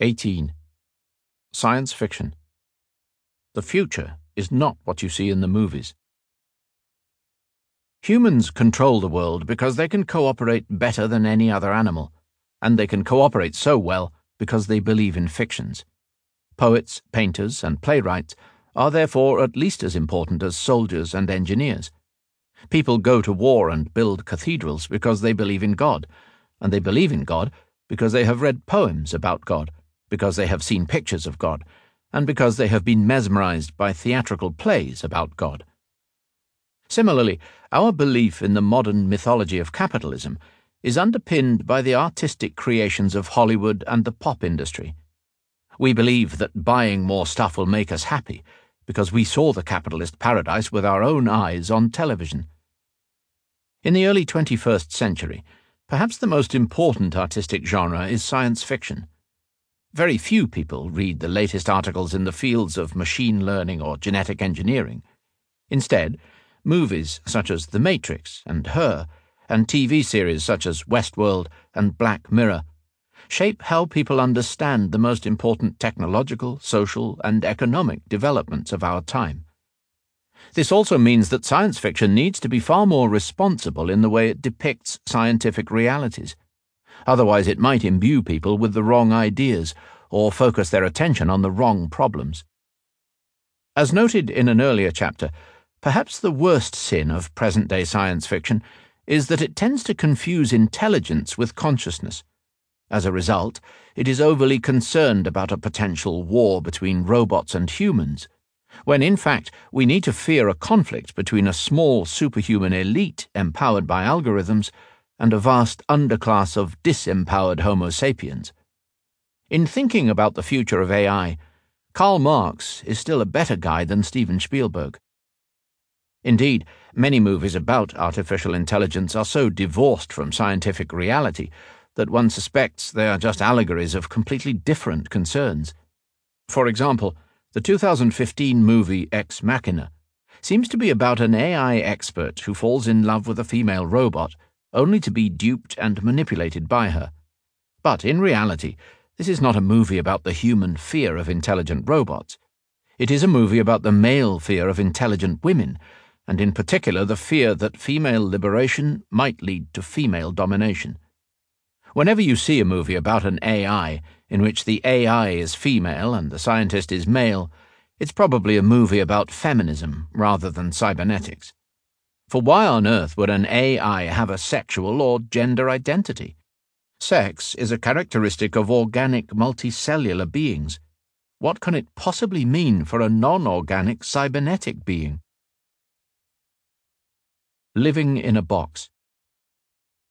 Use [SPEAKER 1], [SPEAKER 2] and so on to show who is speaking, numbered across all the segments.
[SPEAKER 1] 18. Science fiction. The future is not what you see in the movies. Humans control the world because they can cooperate better than any other animal, and they can cooperate so well because they believe in fictions. Poets, painters, and playwrights are therefore at least as important as soldiers and engineers. People go to war and build cathedrals because they believe in God, and they believe in God because they have read poems about God because they have seen pictures of God, and because they have been mesmerized by theatrical plays about God. Similarly, our belief in the modern mythology of capitalism is underpinned by the artistic creations of Hollywood and the pop industry. We believe that buying more stuff will make us happy because we saw the capitalist paradise with our own eyes on television. In the early 21st century, perhaps the most important artistic genre is science fiction. Very few people read the latest articles in the fields of machine learning or genetic engineering. Instead, movies such as The Matrix and Her, and TV series such as Westworld and Black Mirror, shape how people understand the most important technological, social, and economic developments of our time. This also means that science fiction needs to be far more responsible in the way it depicts scientific realities. Otherwise, it might imbue people with the wrong ideas or focus their attention on the wrong problems. As noted in an earlier chapter, perhaps the worst sin of present day science fiction is that it tends to confuse intelligence with consciousness. As a result, it is overly concerned about a potential war between robots and humans, when in fact we need to fear a conflict between a small superhuman elite empowered by algorithms and a vast underclass of disempowered Homo sapiens. In thinking about the future of AI, Karl Marx is still a better guide than Steven Spielberg. Indeed, many movies about artificial intelligence are so divorced from scientific reality that one suspects they are just allegories of completely different concerns. For example, the 2015 movie Ex Machina seems to be about an AI expert who falls in love with a female robot only to be duped and manipulated by her. But in reality, this is not a movie about the human fear of intelligent robots. It is a movie about the male fear of intelligent women, and in particular the fear that female liberation might lead to female domination. Whenever you see a movie about an AI in which the AI is female and the scientist is male, it's probably a movie about feminism rather than cybernetics. For why on earth would an AI have a sexual or gender identity? Sex is a characteristic of organic multicellular beings. What can it possibly mean for a non organic cybernetic being? Living in a Box.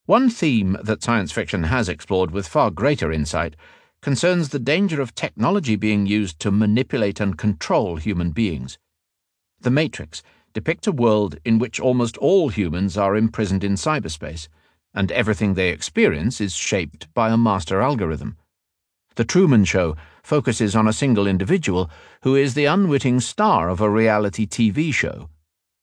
[SPEAKER 1] One theme that science fiction has explored with far greater insight concerns the danger of technology being used to manipulate and control human beings. The Matrix depict a world in which almost all humans are imprisoned in cyberspace, and everything they experience is shaped by a master algorithm. The Truman Show focuses on a single individual who is the unwitting star of a reality TV show.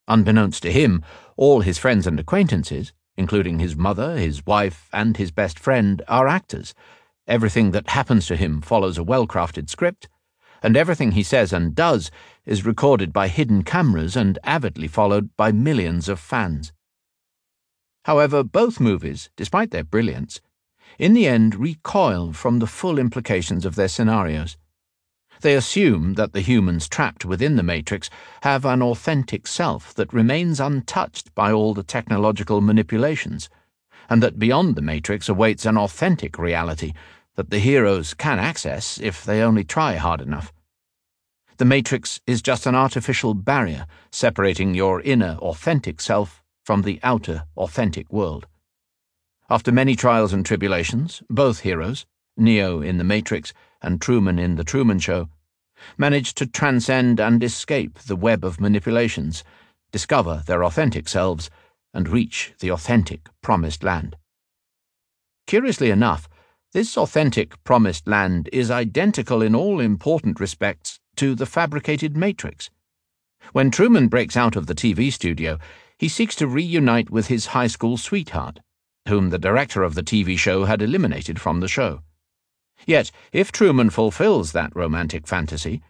[SPEAKER 1] Unbeknownst to him, all his friends and acquaintances, including his mother, his wife, and his best friend, are actors. Everything that happens to him follows a well crafted script, and everything he says and does is recorded by hidden cameras and avidly followed by millions of fans. However, both movies, despite their brilliance, in the end recoil from the full implications of their scenarios. They assume that the humans trapped within the Matrix have an authentic self that remains untouched by all the technological manipulations, and that beyond the Matrix awaits an authentic reality that the heroes can access if they only try hard enough. The matrix is just an artificial barrier separating your inner, authentic self from the outer, authentic world. After many trials and tribulations, both heroes, Neo in The Matrix and Truman in The Truman Show, manage to transcend and escape the web of manipulations, discover their authentic selves, and reach the authentic promised land. Curiously enough, this authentic promised land is identical in all important respects to the fabricated Matrix. When Truman breaks out of the TV studio, he seeks to reunite with his high school sweetheart, whom the director of the TV show had eliminated from the show. Yet, if Truman fulfills that romantic fantasy,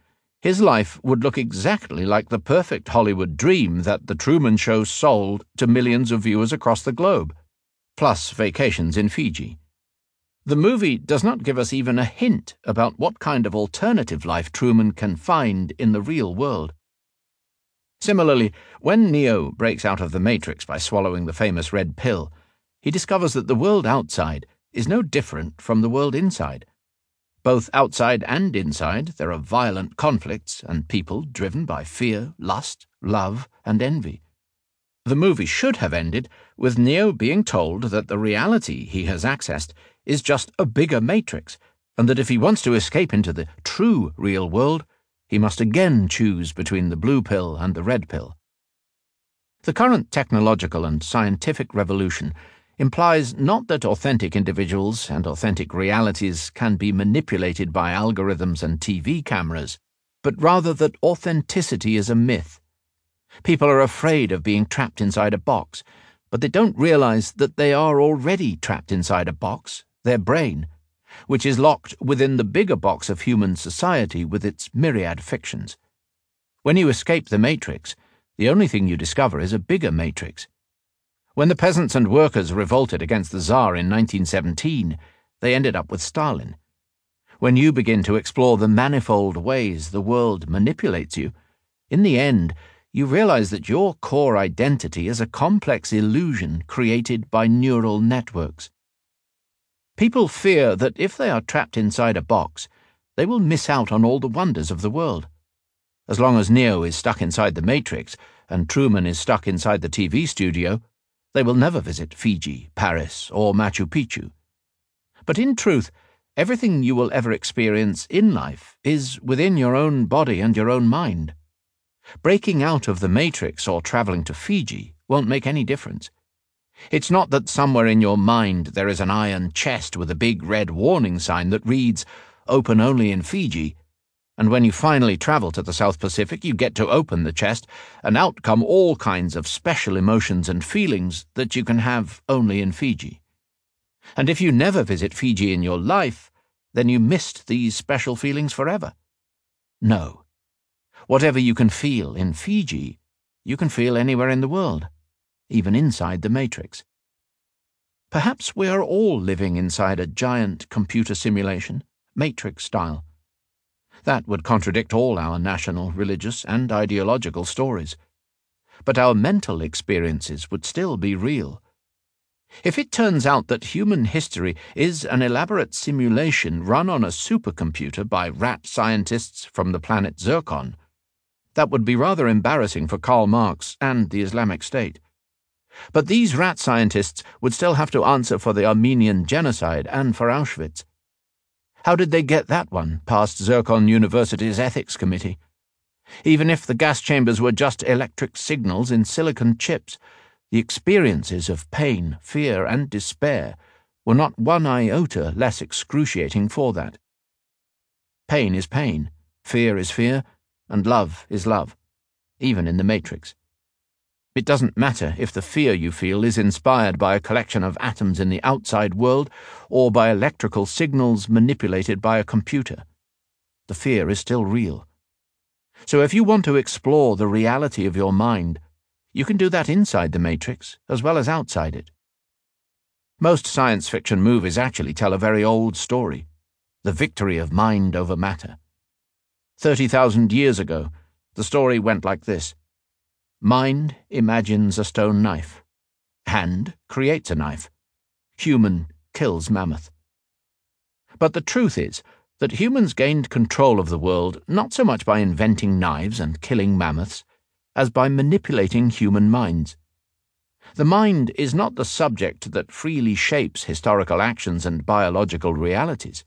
[SPEAKER 1] his life would look exactly like the perfect Hollywood dream that The Truman Show sold to millions of viewers across the globe, plus vacations in Fiji. The movie does not give us even a hint about what kind of alternative life Truman can find in the real world. Similarly, when Neo breaks out of the Matrix by swallowing the famous red pill, he discovers that the world outside is no different from the world inside. Both outside and inside, there are violent conflicts and people driven by fear, lust, love, and envy. The movie should have ended with Neo being told that the reality he has accessed is just a bigger matrix, and that if he wants to escape into the true real world, he must again choose between the blue pill and the red pill. The current technological and scientific revolution implies not that authentic individuals and authentic realities can be manipulated by algorithms and TV cameras, but rather that authenticity is a myth People are afraid of being trapped inside a box, but they don't realize that they are already trapped inside a box, their brain, which is locked within the bigger box of human society with its myriad fictions. When you escape the matrix, the only thing you discover is a bigger matrix. When the peasants and workers revolted against the Tsar in 1917, they ended up with Stalin. When you begin to explore the manifold ways the world manipulates you, in the end, you realize that your core identity is a complex illusion created by neural networks. People fear that if they are trapped inside a box, they will miss out on all the wonders of the world. As long as Neo is stuck inside the Matrix and Truman is stuck inside the TV studio, they will never visit Fiji, Paris, or Machu Picchu. But in truth, everything you will ever experience in life is within your own body and your own mind. Breaking out of the matrix or traveling to Fiji won't make any difference. It's not that somewhere in your mind there is an iron chest with a big red warning sign that reads, Open only in Fiji. And when you finally travel to the South Pacific, you get to open the chest, and out come all kinds of special emotions and feelings that you can have only in Fiji. And if you never visit Fiji in your life, then you missed these special feelings forever. No. Whatever you can feel in Fiji, you can feel anywhere in the world, even inside the Matrix. Perhaps we are all living inside a giant computer simulation, Matrix style. That would contradict all our national, religious, and ideological stories. But our mental experiences would still be real. If it turns out that human history is an elaborate simulation run on a supercomputer by rat scientists from the planet Zircon, that would be rather embarrassing for Karl Marx and the Islamic State. But these rat scientists would still have to answer for the Armenian genocide and for Auschwitz. How did they get that one past Zircon University's ethics committee? Even if the gas chambers were just electric signals in silicon chips, the experiences of pain, fear, and despair were not one iota less excruciating for that. Pain is pain, fear is fear, and love is love, even in the Matrix. It doesn't matter if the fear you feel is inspired by a collection of atoms in the outside world or by electrical signals manipulated by a computer. The fear is still real. So if you want to explore the reality of your mind, you can do that inside the Matrix as well as outside it. Most science fiction movies actually tell a very old story the victory of mind over matter. 30,000 years ago, the story went like this Mind imagines a stone knife. Hand creates a knife. Human kills mammoth. But the truth is that humans gained control of the world not so much by inventing knives and killing mammoths, as by manipulating human minds. The mind is not the subject that freely shapes historical actions and biological realities.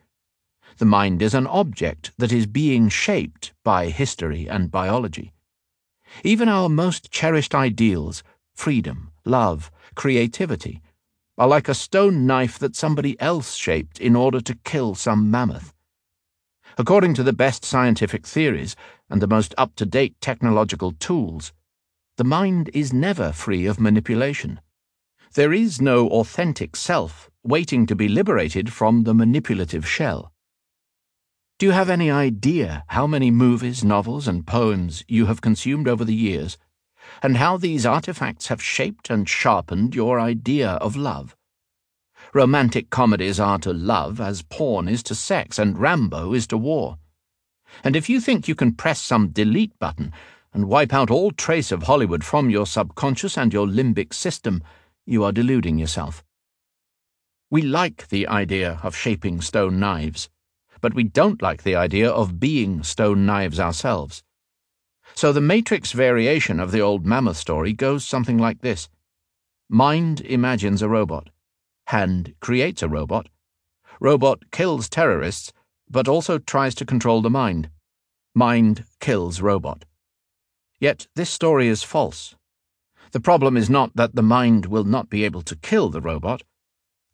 [SPEAKER 1] The mind is an object that is being shaped by history and biology. Even our most cherished ideals, freedom, love, creativity, are like a stone knife that somebody else shaped in order to kill some mammoth. According to the best scientific theories and the most up to date technological tools, the mind is never free of manipulation. There is no authentic self waiting to be liberated from the manipulative shell. Do you have any idea how many movies, novels, and poems you have consumed over the years, and how these artifacts have shaped and sharpened your idea of love? Romantic comedies are to love as porn is to sex and Rambo is to war. And if you think you can press some delete button and wipe out all trace of Hollywood from your subconscious and your limbic system, you are deluding yourself. We like the idea of shaping stone knives, but we don't like the idea of being stone knives ourselves. So the Matrix variation of the old mammoth story goes something like this Mind imagines a robot, hand creates a robot, robot kills terrorists, but also tries to control the mind. Mind kills robot. Yet this story is false. The problem is not that the mind will not be able to kill the robot.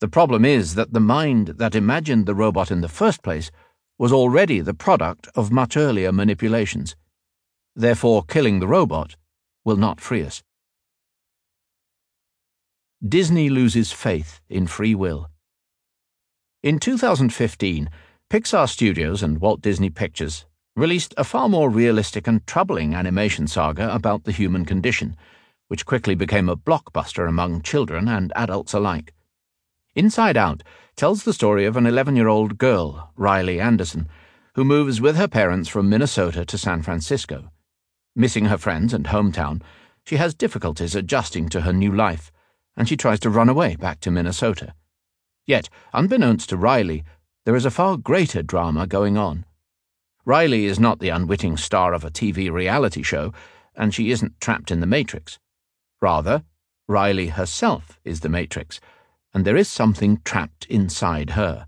[SPEAKER 1] The problem is that the mind that imagined the robot in the first place was already the product of much earlier manipulations. Therefore, killing the robot will not free us. Disney loses faith in free will. In 2015, Pixar Studios and Walt Disney Pictures released a far more realistic and troubling animation saga about the human condition which quickly became a blockbuster among children and adults alike. Inside Out tells the story of an 11 year old girl, Riley Anderson, who moves with her parents from Minnesota to San Francisco. Missing her friends and hometown, she has difficulties adjusting to her new life, and she tries to run away back to Minnesota. Yet, unbeknownst to Riley, there is a far greater drama going on. Riley is not the unwitting star of a TV reality show, and she isn't trapped in the Matrix. Rather, Riley herself is the Matrix, and there is something trapped inside her.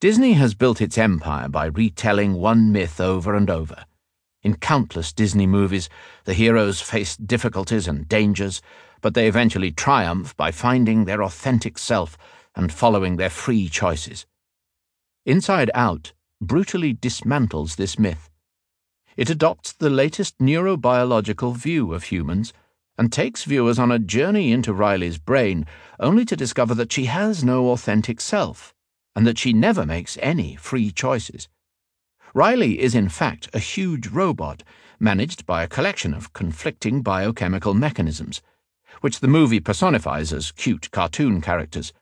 [SPEAKER 1] Disney has built its empire by retelling one myth over and over. In countless Disney movies, the heroes face difficulties and dangers, but they eventually triumph by finding their authentic self and following their free choices. Inside Out brutally dismantles this myth. It adopts the latest neurobiological view of humans and takes viewers on a journey into Riley's brain, only to discover that she has no authentic self, and that she never makes any free choices. Riley is, in fact, a huge robot managed by a collection of conflicting biochemical mechanisms, which the movie personifies as cute cartoon characters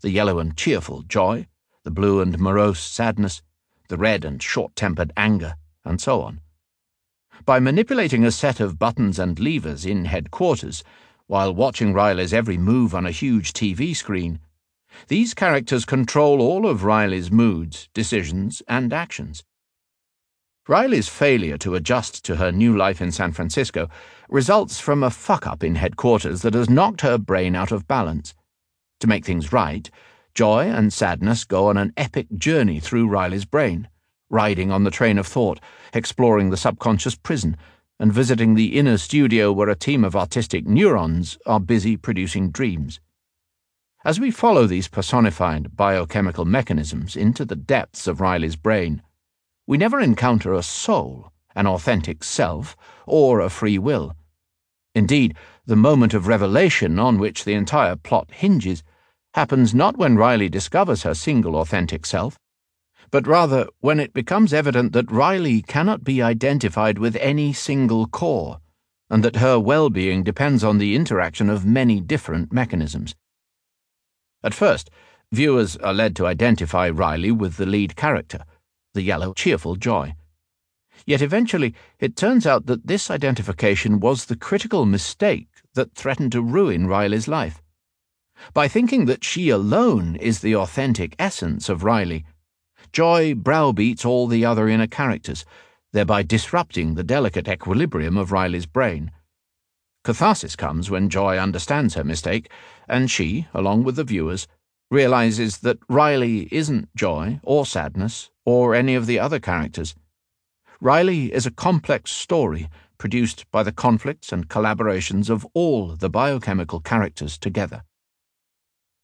[SPEAKER 1] the yellow and cheerful joy, the blue and morose sadness, the red and short tempered anger, and so on by manipulating a set of buttons and levers in headquarters while watching Riley's every move on a huge TV screen. These characters control all of Riley's moods, decisions, and actions. Riley's failure to adjust to her new life in San Francisco results from a fuck up in headquarters that has knocked her brain out of balance. To make things right, joy and sadness go on an epic journey through Riley's brain riding on the train of thought, exploring the subconscious prison, and visiting the inner studio where a team of artistic neurons are busy producing dreams. As we follow these personified biochemical mechanisms into the depths of Riley's brain, we never encounter a soul, an authentic self, or a free will. Indeed, the moment of revelation on which the entire plot hinges happens not when Riley discovers her single authentic self, but rather when it becomes evident that Riley cannot be identified with any single core, and that her well being depends on the interaction of many different mechanisms. At first, viewers are led to identify Riley with the lead character, the yellow, cheerful Joy. Yet eventually, it turns out that this identification was the critical mistake that threatened to ruin Riley's life. By thinking that she alone is the authentic essence of Riley, Joy browbeats all the other inner characters, thereby disrupting the delicate equilibrium of Riley's brain. Catharsis comes when Joy understands her mistake, and she, along with the viewers, realizes that Riley isn't joy or sadness or any of the other characters. Riley is a complex story produced by the conflicts and collaborations of all the biochemical characters together.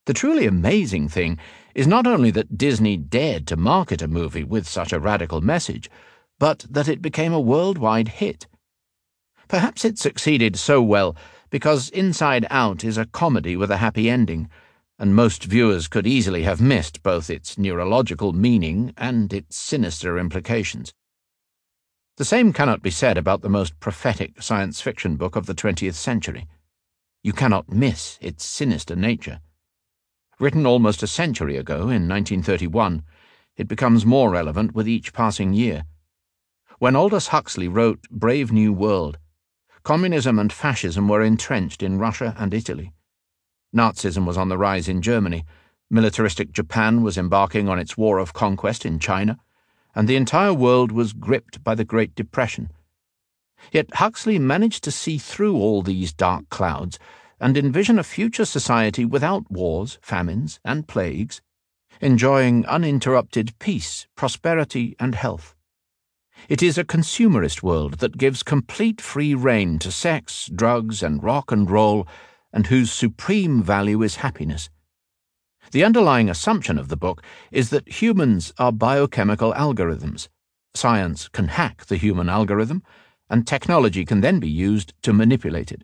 [SPEAKER 1] The truly amazing thing is not only that Disney dared to market a movie with such a radical message, but that it became a worldwide hit. Perhaps it succeeded so well because Inside Out is a comedy with a happy ending, and most viewers could easily have missed both its neurological meaning and its sinister implications. The same cannot be said about the most prophetic science fiction book of the 20th century. You cannot miss its sinister nature. Written almost a century ago, in 1931, it becomes more relevant with each passing year. When Aldous Huxley wrote Brave New World, communism and fascism were entrenched in Russia and Italy. Nazism was on the rise in Germany, militaristic Japan was embarking on its war of conquest in China, and the entire world was gripped by the Great Depression. Yet Huxley managed to see through all these dark clouds and envision a future society without wars, famines, and plagues, enjoying uninterrupted peace, prosperity, and health. It is a consumerist world that gives complete free rein to sex, drugs, and rock and roll and whose supreme value is happiness. The underlying assumption of the book is that humans are biochemical algorithms. Science can hack the human algorithm, and technology can then be used to manipulate it.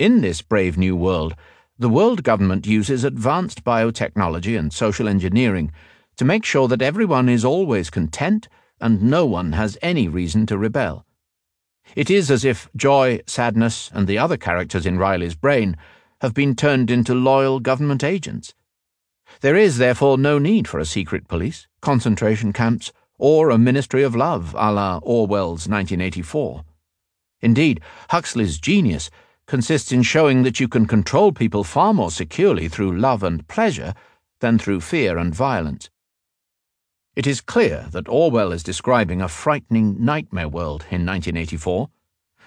[SPEAKER 1] In this brave new world, the world government uses advanced biotechnology and social engineering to make sure that everyone is always content and no one has any reason to rebel. It is as if Joy, Sadness, and the other characters in Riley's brain have been turned into loyal government agents. There is, therefore, no need for a secret police, concentration camps, or a ministry of love a la Orwell's 1984. Indeed, Huxley's genius consists in showing that you can control people far more securely through love and pleasure than through fear and violence. It is clear that Orwell is describing a frightening nightmare world in 1984,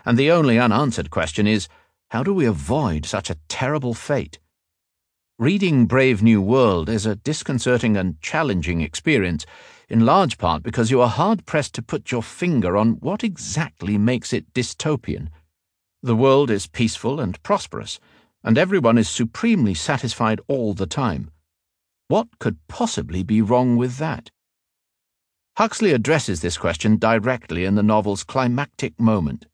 [SPEAKER 1] and the only unanswered question is how do we avoid such a terrible fate? Reading Brave New World is a disconcerting and challenging experience, in large part because you are hard pressed to put your finger on what exactly makes it dystopian. The world is peaceful and prosperous, and everyone is supremely satisfied all the time. What could possibly be wrong with that? Huxley addresses this question directly in the novel's climactic moment.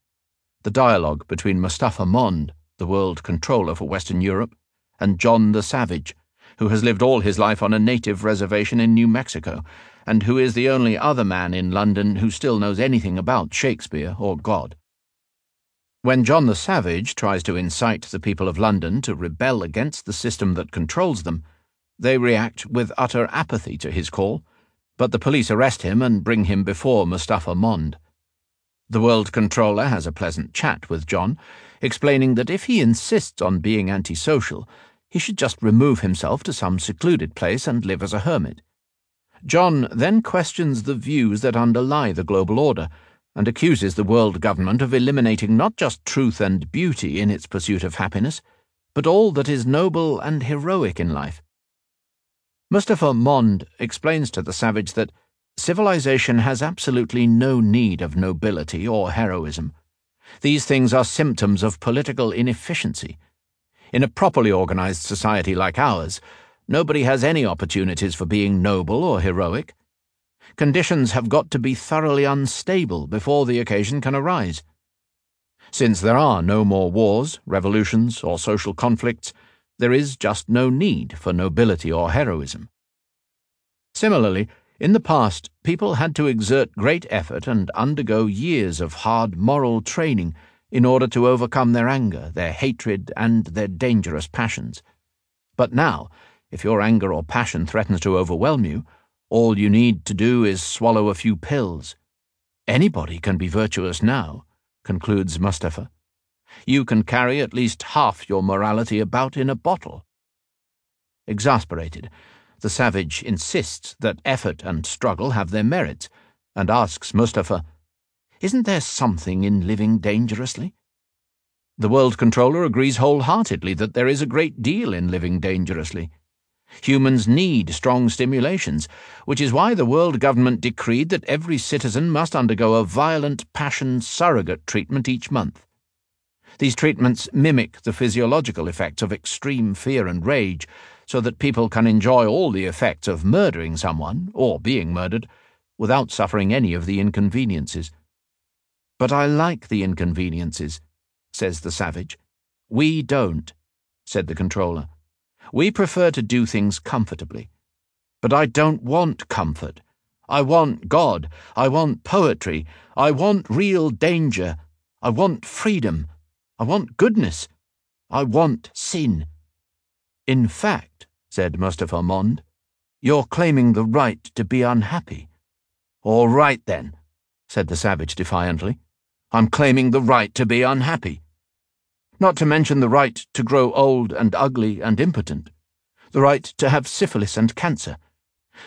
[SPEAKER 1] The dialogue between Mustapha Mond, the world controller for Western Europe, and John the Savage, who has lived all his life on a native reservation in New Mexico, and who is the only other man in London who still knows anything about Shakespeare or God. When John the Savage tries to incite the people of London to rebel against the system that controls them, they react with utter apathy to his call but the police arrest him and bring him before Mustapha Mond. The World Controller has a pleasant chat with John, explaining that if he insists on being antisocial, he should just remove himself to some secluded place and live as a hermit. John then questions the views that underlie the global order and accuses the world government of eliminating not just truth and beauty in its pursuit of happiness, but all that is noble and heroic in life. Mustapha Mond explains to the savage that civilization has absolutely no need of nobility or heroism. These things are symptoms of political inefficiency. In a properly organized society like ours, nobody has any opportunities for being noble or heroic. Conditions have got to be thoroughly unstable before the occasion can arise. Since there are no more wars, revolutions, or social conflicts, there is just no need for nobility or heroism. Similarly, in the past, people had to exert great effort and undergo years of hard moral training in order to overcome their anger, their hatred, and their dangerous passions. But now, if your anger or passion threatens to overwhelm you, all you need to do is swallow a few pills. Anybody can be virtuous now, concludes Mustapha you can carry at least half your morality about in a bottle. Exasperated, the savage insists that effort and struggle have their merits, and asks Mustapha, Isn't there something in living dangerously? The World Controller agrees wholeheartedly that there is a great deal in living dangerously. Humans need strong stimulations, which is why the world government decreed that every citizen must undergo a violent passion surrogate treatment each month. These treatments mimic the physiological effects of extreme fear and rage, so that people can enjoy all the effects of murdering someone, or being murdered, without suffering any of the inconveniences. But I like the inconveniences, says the savage. We don't, said the controller. We prefer to do things comfortably. But I don't want comfort. I want God. I want poetry. I want real danger. I want freedom. I want goodness. I want sin. In fact, said Mustapha Mond, you're claiming the right to be unhappy. All right then, said the savage defiantly. I'm claiming the right to be unhappy. Not to mention the right to grow old and ugly and impotent, the right to have syphilis and cancer,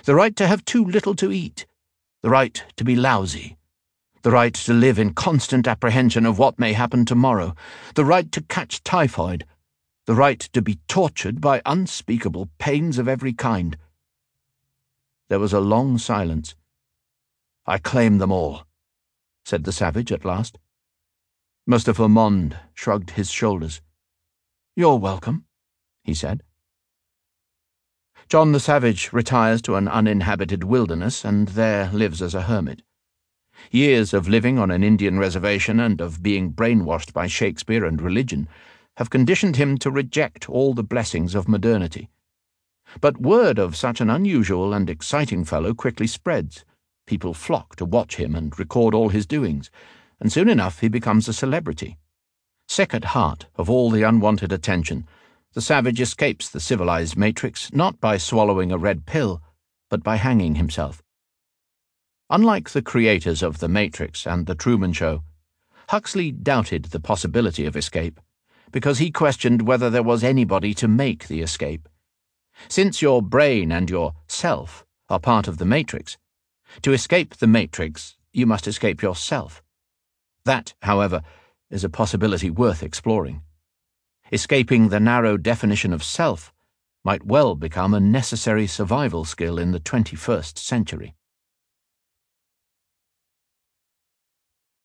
[SPEAKER 1] the right to have too little to eat, the right to be lousy, the right to live in constant apprehension of what may happen tomorrow, the right to catch typhoid, the right to be tortured by unspeakable pains of every kind. There was a long silence. I claim them all, said the savage at last. Mustapha Mond shrugged his shoulders. You're welcome, he said. John the Savage retires to an uninhabited wilderness and there lives as a hermit. Years of living on an Indian reservation and of being brainwashed by Shakespeare and religion have conditioned him to reject all the blessings of modernity. But word of such an unusual and exciting fellow quickly spreads. People flock to watch him and record all his doings, and soon enough he becomes a celebrity. Sick at heart of all the unwanted attention, the savage escapes the civilized matrix not by swallowing a red pill, but by hanging himself. Unlike the creators of The Matrix and The Truman Show, Huxley doubted the possibility of escape because he questioned whether there was anybody to make the escape. Since your brain and your self are part of the Matrix, to escape the Matrix, you must escape yourself. That, however, is a possibility worth exploring escaping the narrow definition of self might well become a necessary survival skill in the 21st century.